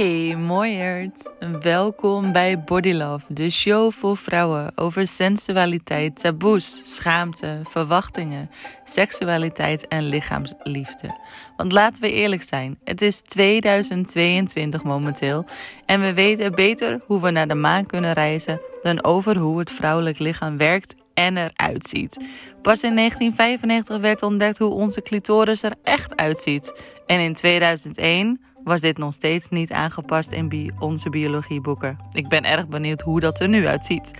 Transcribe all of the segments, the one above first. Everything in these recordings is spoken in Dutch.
Hey mooiert, welkom bij Body Love, de show voor vrouwen over sensualiteit, taboes, schaamte, verwachtingen, seksualiteit en lichaamsliefde. Want laten we eerlijk zijn, het is 2022 momenteel en we weten beter hoe we naar de maan kunnen reizen dan over hoe het vrouwelijk lichaam werkt en eruit ziet. Pas in 1995 werd ontdekt hoe onze clitoris er echt uitziet. En in 2001 was dit nog steeds niet aangepast in onze biologieboeken. Ik ben erg benieuwd hoe dat er nu uitziet.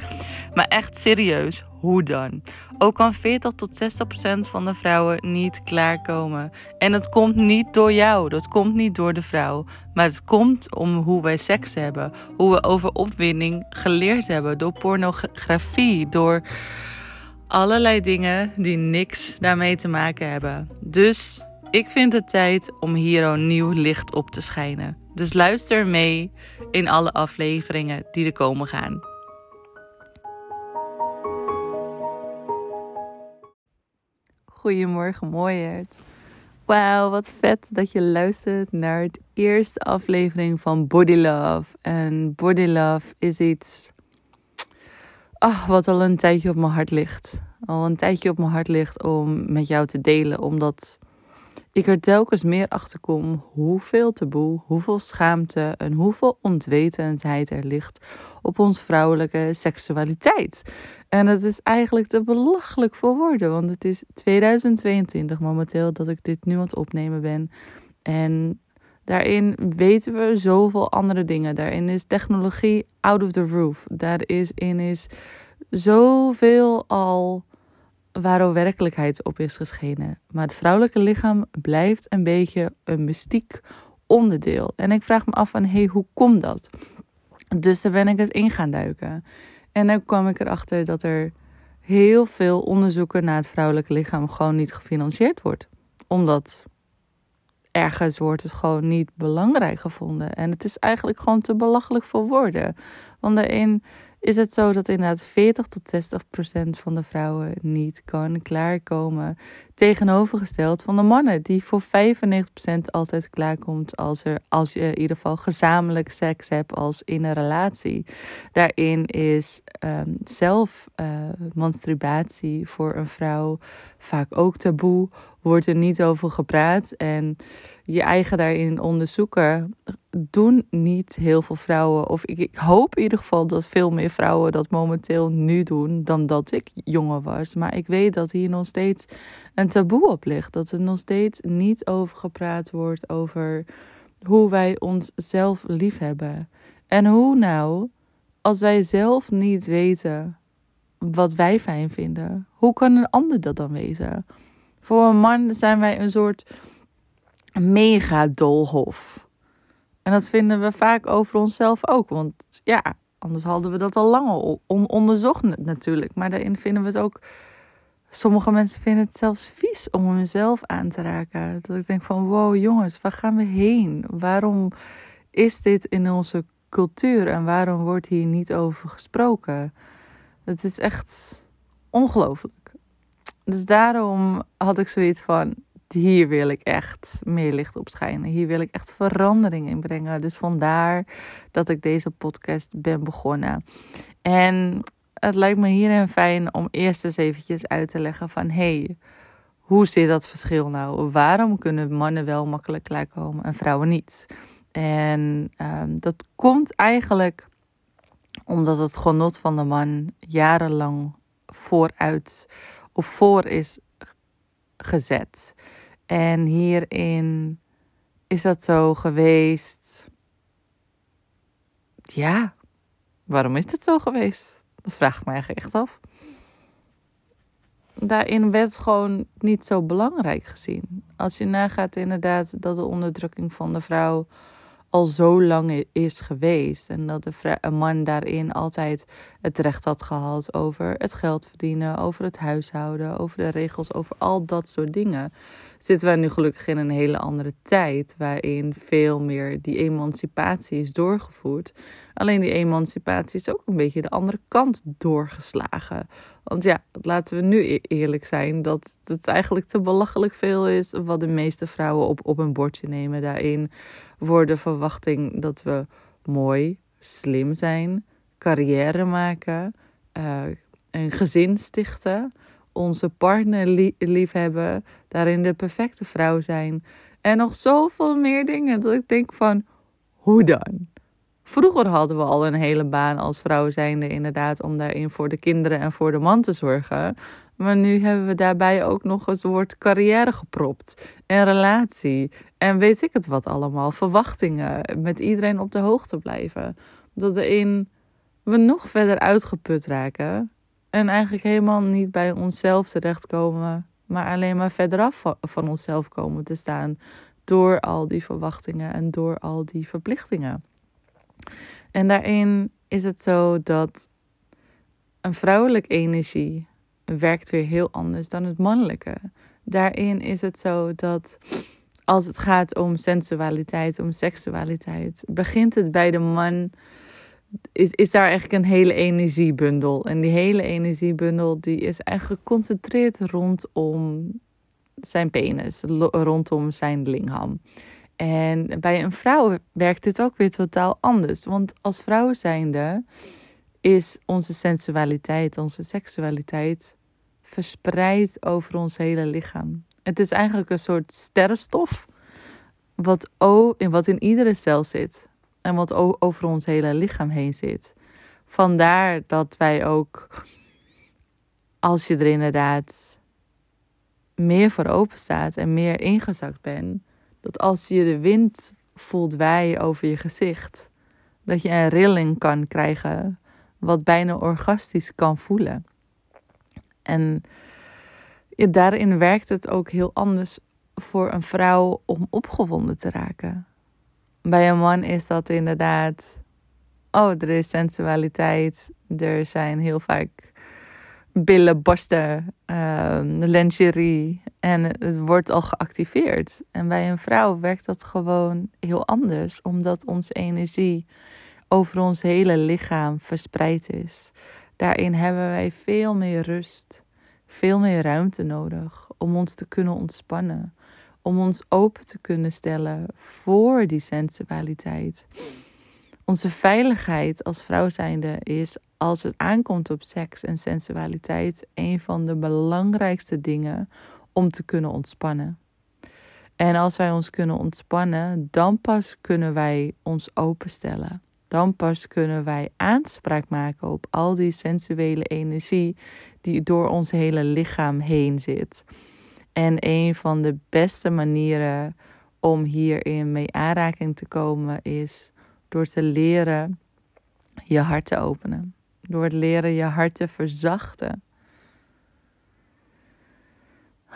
Maar echt serieus, hoe dan? Ook kan 40 tot 60 procent van de vrouwen niet klaarkomen. En dat komt niet door jou, dat komt niet door de vrouw. Maar het komt om hoe wij seks hebben. Hoe we over opwinding geleerd hebben. Door pornografie, door allerlei dingen die niks daarmee te maken hebben. Dus ik vind het tijd om hier een nieuw licht op te schijnen. Dus luister mee in alle afleveringen die er komen gaan. Goedemorgen, mooierd. Wauw, wat vet dat je luistert naar de eerste aflevering van Body Love. En Body Love is iets oh, wat al een tijdje op mijn hart ligt. Al een tijdje op mijn hart ligt om met jou te delen, omdat ik er telkens meer achter kom hoeveel taboe, hoeveel schaamte en hoeveel ontwetendheid er ligt op ons vrouwelijke seksualiteit. En het is eigenlijk te belachelijk voor woorden, want het is 2022 momenteel dat ik dit nu aan het opnemen ben. En daarin weten we zoveel andere dingen. Daarin is technologie out of the roof. Daarin is zoveel al waar werkelijkheid op is geschenen. Maar het vrouwelijke lichaam blijft een beetje een mystiek onderdeel. En ik vraag me af van, hey, hoe komt dat? Dus daar ben ik het in gaan duiken. En dan kwam ik erachter dat er heel veel onderzoeken naar het vrouwelijke lichaam gewoon niet gefinancierd wordt. Omdat ergens wordt het gewoon niet belangrijk gevonden. En het is eigenlijk gewoon te belachelijk voor woorden. Want daarin is het zo dat inderdaad 40 tot 60 procent van de vrouwen niet kan klaarkomen. Tegenovergesteld van de mannen, die voor 95 procent altijd klaarkomt als, er, als je in ieder geval gezamenlijk seks hebt als in een relatie. Daarin is um, zelf uh, masturbatie voor een vrouw vaak ook taboe, wordt er niet over gepraat. En je eigen daarin onderzoeken doen niet heel veel vrouwen. Of ik, ik, hoop in ieder geval dat veel meer vrouwen dat momenteel nu doen dan dat ik jonger was. Maar ik weet dat hier nog steeds een taboe op ligt. Dat er nog steeds niet over gepraat wordt over hoe wij onszelf lief hebben. En hoe nou, als wij zelf niet weten wat wij fijn vinden, hoe kan een ander dat dan weten? Voor een man zijn wij een soort mega dolhof. En dat vinden we vaak over onszelf ook. Want ja, anders hadden we dat al lang onderzocht natuurlijk. Maar daarin vinden we het ook... Sommige mensen vinden het zelfs vies om hunzelf aan te raken. Dat ik denk van, wow jongens, waar gaan we heen? Waarom is dit in onze cultuur en waarom wordt hier niet over gesproken? Het is echt ongelooflijk. Dus daarom had ik zoiets van: hier wil ik echt meer licht op schijnen. Hier wil ik echt verandering in brengen. Dus vandaar dat ik deze podcast ben begonnen. En het lijkt me hierin fijn om eerst eens eventjes uit te leggen van hey, hoe zit dat verschil nou? Waarom kunnen mannen wel makkelijk klaarkomen en vrouwen niet? En um, dat komt eigenlijk omdat het genot van de man jarenlang vooruit op voor is gezet. En hierin is dat zo geweest. Ja, waarom is het zo geweest? Dat vraag ik eigenlijk echt af. Daarin werd gewoon niet zo belangrijk gezien. Als je nagaat inderdaad dat de onderdrukking van de vrouw al zo lang is geweest. En dat de man daarin altijd het recht had gehad over het geld verdienen, over het huishouden, over de regels, over al dat soort dingen. zitten wij nu gelukkig in een hele andere tijd. Waarin veel meer die emancipatie is doorgevoerd. Alleen die emancipatie is ook een beetje de andere kant doorgeslagen. Want ja, laten we nu e- eerlijk zijn dat het eigenlijk te belachelijk veel is wat de meeste vrouwen op, op een bordje nemen. Daarin wordt de verwachting dat we mooi, slim zijn, carrière maken, uh, een gezin stichten, onze partner lief liefhebben, daarin de perfecte vrouw zijn en nog zoveel meer dingen dat ik denk van hoe dan? Vroeger hadden we al een hele baan als vrouw zijnde inderdaad om daarin voor de kinderen en voor de man te zorgen. Maar nu hebben we daarbij ook nog het woord carrière gepropt. En relatie. En weet ik het wat allemaal. Verwachtingen. Met iedereen op de hoogte blijven. Dat erin we nog verder uitgeput raken. En eigenlijk helemaal niet bij onszelf terechtkomen. Maar alleen maar verderaf van onszelf komen te staan. Door al die verwachtingen en door al die verplichtingen. En daarin is het zo dat een vrouwelijke energie werkt weer heel anders dan het mannelijke. Daarin is het zo dat als het gaat om sensualiteit, om seksualiteit, begint het bij de man. Is, is daar eigenlijk een hele energiebundel. En die hele energiebundel die is eigenlijk geconcentreerd rondom zijn penis, rondom zijn lingham. En bij een vrouw werkt dit ook weer totaal anders. Want als vrouw zijnde is onze sensualiteit, onze seksualiteit verspreid over ons hele lichaam. Het is eigenlijk een soort sterrenstof wat, wat in iedere cel zit en wat over ons hele lichaam heen zit. Vandaar dat wij ook, als je er inderdaad meer voor open staat en meer ingezakt bent, dat als je de wind voelt waaien over je gezicht, dat je een rilling kan krijgen, wat bijna orgastisch kan voelen. En daarin werkt het ook heel anders voor een vrouw om opgewonden te raken. Bij een man is dat inderdaad. Oh, er is sensualiteit. Er zijn heel vaak billen, borsten, uh, lingerie. En het wordt al geactiveerd. En bij een vrouw werkt dat gewoon heel anders, omdat onze energie over ons hele lichaam verspreid is. Daarin hebben wij veel meer rust, veel meer ruimte nodig om ons te kunnen ontspannen, om ons open te kunnen stellen voor die sensualiteit. Onze veiligheid als vrouw zijnde is als het aankomt op seks en sensualiteit een van de belangrijkste dingen om te kunnen ontspannen. En als wij ons kunnen ontspannen, dan pas kunnen wij ons openstellen. Dan pas kunnen wij aanspraak maken op al die sensuele energie die door ons hele lichaam heen zit. En een van de beste manieren om hierin mee aanraking te komen is door te leren je hart te openen. Door het leren je hart te verzachten.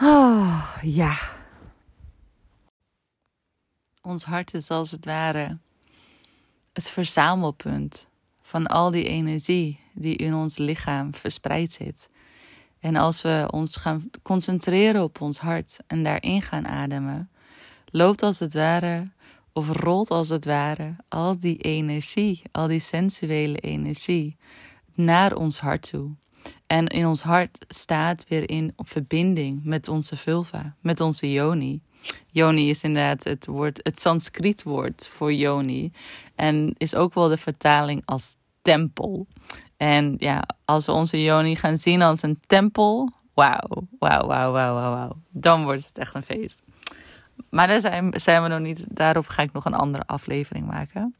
Oh, ja. Ons hart is als het ware het verzamelpunt van al die energie die in ons lichaam verspreid zit. En als we ons gaan concentreren op ons hart en daarin gaan ademen, loopt als het ware of rolt als het ware al die energie, al die sensuele energie naar ons hart toe. En in ons hart staat weer in verbinding met onze vulva, met onze yoni. Yoni is inderdaad het woord, het Sanskriet woord voor yoni. En is ook wel de vertaling als tempel. En ja, als we onze yoni gaan zien als een tempel, wauw, wauw, wauw, wauw, wauw, dan wordt het echt een feest. Maar daar zijn, zijn we nog niet. Daarop ga ik nog een andere aflevering maken.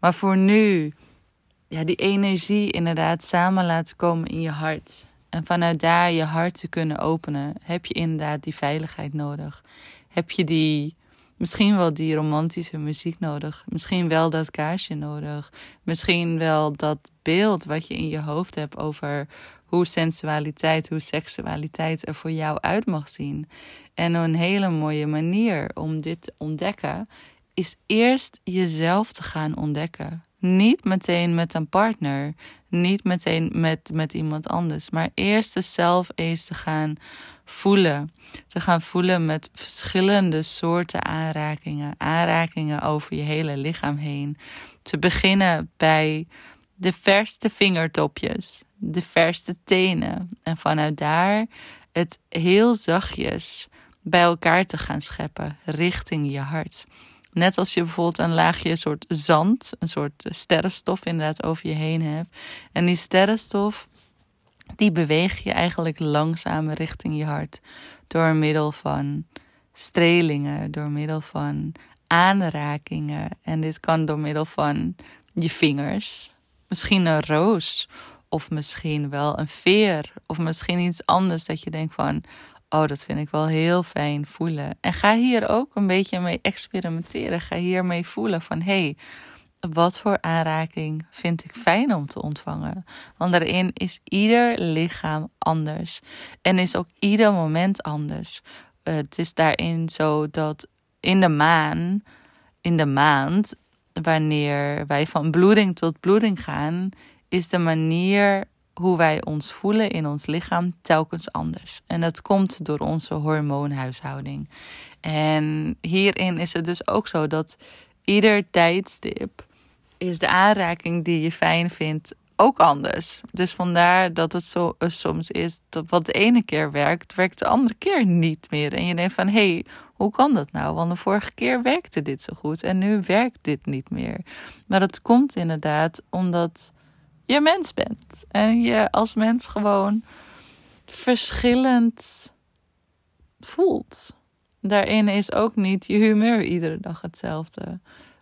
Maar voor nu, ja, die energie inderdaad samen laten komen in je hart. En vanuit daar je hart te kunnen openen, heb je inderdaad die veiligheid nodig. Heb je die, misschien wel die romantische muziek nodig. Misschien wel dat kaarsje nodig. Misschien wel dat beeld wat je in je hoofd hebt over hoe sensualiteit, hoe seksualiteit er voor jou uit mag zien. En een hele mooie manier om dit te ontdekken is eerst jezelf te gaan ontdekken. Niet meteen met een partner, niet meteen met, met iemand anders, maar eerst zelf eens te gaan voelen. Te gaan voelen met verschillende soorten aanrakingen. Aanrakingen over je hele lichaam heen. Te beginnen bij de verste vingertopjes, de verste tenen. En vanuit daar het heel zachtjes bij elkaar te gaan scheppen richting je hart. Net als je bijvoorbeeld een laagje een soort zand, een soort sterrenstof inderdaad over je heen hebt. En die sterrenstof, die beweeg je eigenlijk langzaam richting je hart. Door middel van strelingen, door middel van aanrakingen. En dit kan door middel van je vingers. Misschien een roos. Of misschien wel een veer. Of misschien iets anders dat je denkt van... Oh, dat vind ik wel heel fijn voelen. En ga hier ook een beetje mee experimenteren. Ga hiermee voelen van... Hey, wat voor aanraking vind ik fijn om te ontvangen? Want daarin is ieder lichaam anders. En is ook ieder moment anders. Uh, het is daarin zo dat in de maan, in de maand, wanneer wij van bloeding tot bloeding gaan, is de manier hoe wij ons voelen in ons lichaam telkens anders. En dat komt door onze hormoonhuishouding. En hierin is het dus ook zo dat ieder tijdstip is de aanraking die je fijn vindt ook anders. Dus vandaar dat het zo uh, soms is dat wat de ene keer werkt, werkt de andere keer niet meer. En je denkt van hé, hey, hoe kan dat nou? Want de vorige keer werkte dit zo goed en nu werkt dit niet meer. Maar dat komt inderdaad omdat je mens bent. En je als mens gewoon verschillend voelt. Daarin is ook niet je humeur iedere dag hetzelfde.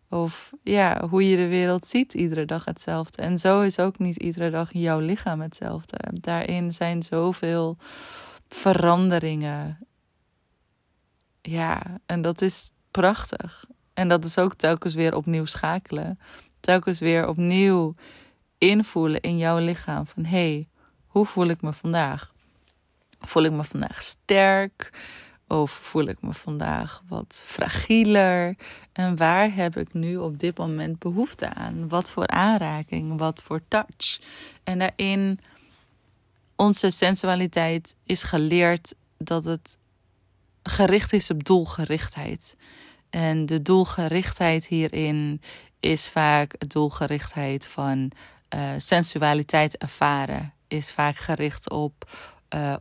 Of ja, hoe je de wereld ziet iedere dag hetzelfde. En zo is ook niet iedere dag jouw lichaam hetzelfde. Daarin zijn zoveel veranderingen. Ja, en dat is prachtig. En dat is ook telkens weer opnieuw schakelen. Telkens weer opnieuw invoelen in jouw lichaam van hé, hey, hoe voel ik me vandaag? Voel ik me vandaag sterk? Of voel ik me vandaag wat fragieler? En waar heb ik nu op dit moment behoefte aan? Wat voor aanraking? Wat voor touch? En daarin, onze sensualiteit is geleerd dat het gericht is op doelgerichtheid. En de doelgerichtheid hierin is vaak doelgerichtheid van uh, sensualiteit ervaren. Is vaak gericht op uh,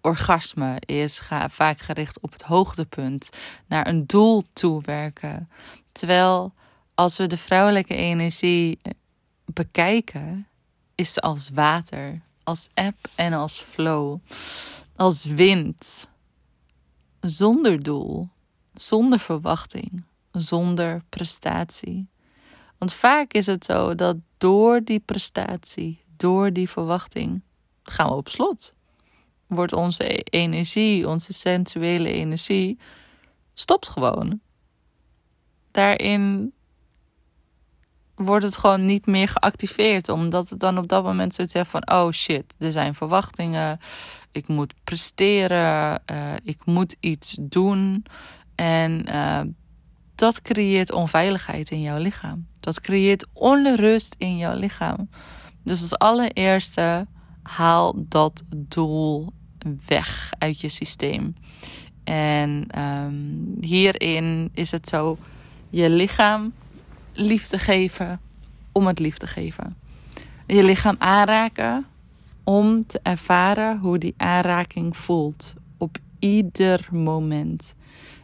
orgasme is vaak gericht op het hoogtepunt, naar een doel toewerken. Terwijl als we de vrouwelijke energie eh, bekijken, is ze als water, als eb en als flow, als wind, zonder doel, zonder verwachting, zonder prestatie. Want vaak is het zo dat door die prestatie, door die verwachting, gaan we op slot wordt onze energie, onze sensuele energie, stopt gewoon. Daarin wordt het gewoon niet meer geactiveerd, omdat het dan op dat moment zoiets zegt van: oh shit, er zijn verwachtingen, ik moet presteren, uh, ik moet iets doen. En uh, dat creëert onveiligheid in jouw lichaam. Dat creëert onrust in jouw lichaam. Dus als allereerste haal dat doel weg uit je systeem. En um, hierin is het zo: je lichaam liefde geven om het liefde geven. Je lichaam aanraken om te ervaren hoe die aanraking voelt op ieder moment.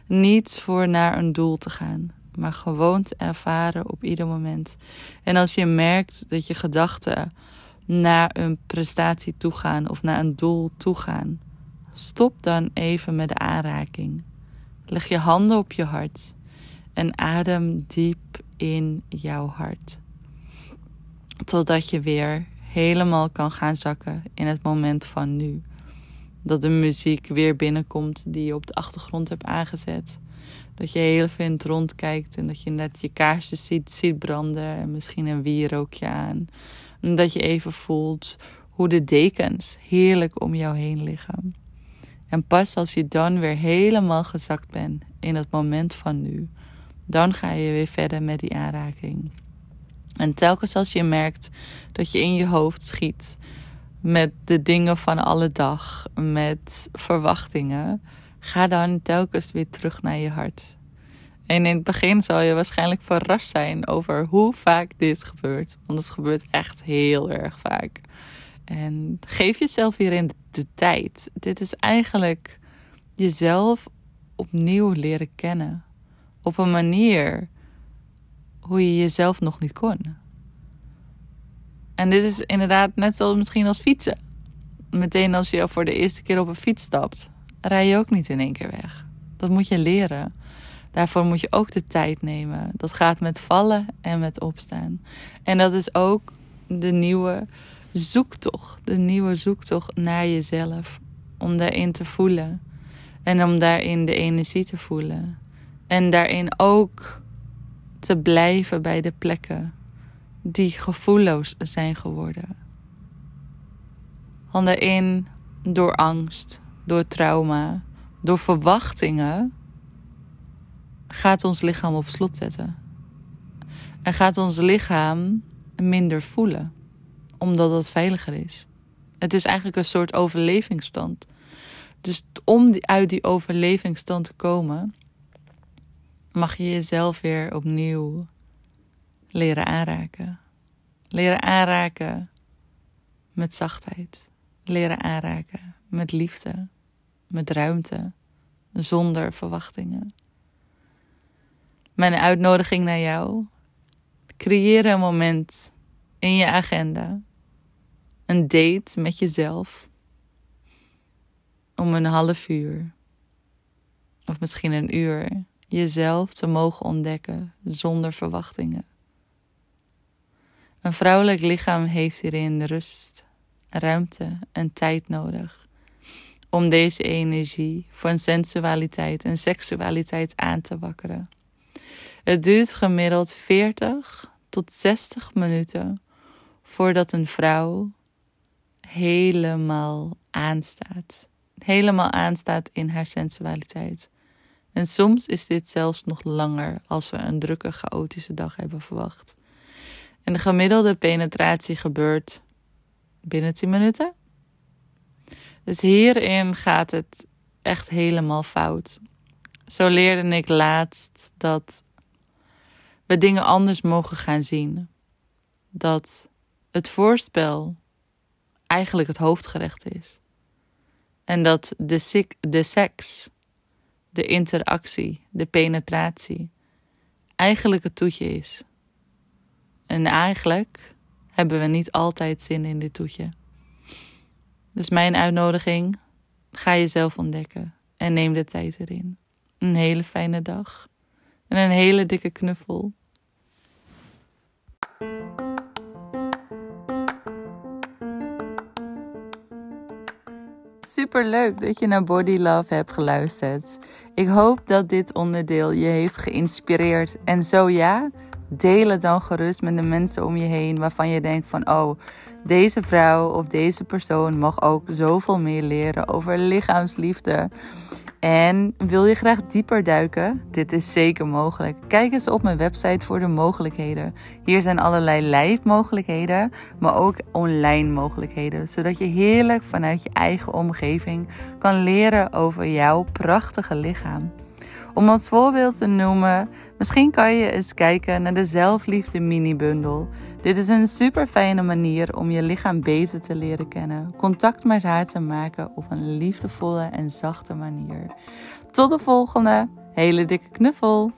Niet voor naar een doel te gaan, maar gewoon te ervaren op ieder moment. En als je merkt dat je gedachten naar een prestatie toe gaan of naar een doel toe gaan. Stop dan even met de aanraking. Leg je handen op je hart en adem diep in jouw hart. Totdat je weer helemaal kan gaan zakken in het moment van nu. Dat de muziek weer binnenkomt die je op de achtergrond hebt aangezet. Dat je heel veel rondkijkt en dat je net je kaarsjes ziet, ziet branden en misschien een wierookje aan. En dat je even voelt hoe de dekens heerlijk om jou heen liggen. En pas als je dan weer helemaal gezakt bent in het moment van nu, dan ga je weer verder met die aanraking. En telkens als je merkt dat je in je hoofd schiet, met de dingen van alle dag, met verwachtingen, ga dan telkens weer terug naar je hart. En in het begin zal je waarschijnlijk verrast zijn over hoe vaak dit gebeurt. Want het gebeurt echt heel erg vaak. En geef jezelf hierin de tijd. Dit is eigenlijk jezelf opnieuw leren kennen. Op een manier hoe je jezelf nog niet kon. En dit is inderdaad net zoals misschien als fietsen. Meteen als je voor de eerste keer op een fiets stapt, rij je ook niet in één keer weg. Dat moet je leren. Daarvoor moet je ook de tijd nemen. Dat gaat met vallen en met opstaan. En dat is ook de nieuwe zoektocht. De nieuwe zoektocht naar jezelf. Om daarin te voelen. En om daarin de energie te voelen. En daarin ook te blijven bij de plekken die gevoelloos zijn geworden. Want daarin door angst, door trauma, door verwachtingen gaat ons lichaam op slot zetten. En gaat ons lichaam minder voelen, omdat het veiliger is. Het is eigenlijk een soort overlevingsstand. Dus om uit die overlevingsstand te komen, mag je jezelf weer opnieuw leren aanraken. Leren aanraken met zachtheid. Leren aanraken met liefde, met ruimte, zonder verwachtingen. Mijn uitnodiging naar jou. Creëer een moment in je agenda. Een date met jezelf. Om een half uur. Of misschien een uur. Jezelf te mogen ontdekken zonder verwachtingen. Een vrouwelijk lichaam heeft hierin rust, ruimte en tijd nodig om deze energie van sensualiteit en seksualiteit aan te wakkeren. Het duurt gemiddeld 40 tot 60 minuten voordat een vrouw helemaal aanstaat. Helemaal aanstaat in haar sensualiteit. En soms is dit zelfs nog langer als we een drukke, chaotische dag hebben verwacht. En de gemiddelde penetratie gebeurt binnen 10 minuten. Dus hierin gaat het echt helemaal fout. Zo leerde ik laatst dat we dingen anders mogen gaan zien. Dat het voorspel eigenlijk het hoofdgerecht is. En dat de, de seks, de interactie, de penetratie eigenlijk het toetje is. En eigenlijk hebben we niet altijd zin in dit toetje. Dus mijn uitnodiging: ga jezelf ontdekken en neem de tijd erin. Een hele fijne dag en een hele dikke knuffel. Super leuk dat je naar Body Love hebt geluisterd. Ik hoop dat dit onderdeel je heeft geïnspireerd. En zo ja, deel het dan gerust met de mensen om je heen waarvan je denkt van oh, deze vrouw of deze persoon mag ook zoveel meer leren over lichaamsliefde. En wil je graag dieper duiken? Dit is zeker mogelijk. Kijk eens op mijn website voor de mogelijkheden. Hier zijn allerlei live mogelijkheden, maar ook online mogelijkheden, zodat je heerlijk vanuit je eigen omgeving kan leren over jouw prachtige lichaam. Om als voorbeeld te noemen, misschien kan je eens kijken naar de zelfliefde mini-bundel. Dit is een super fijne manier om je lichaam beter te leren kennen, contact met haar te maken op een liefdevolle en zachte manier. Tot de volgende, hele dikke knuffel!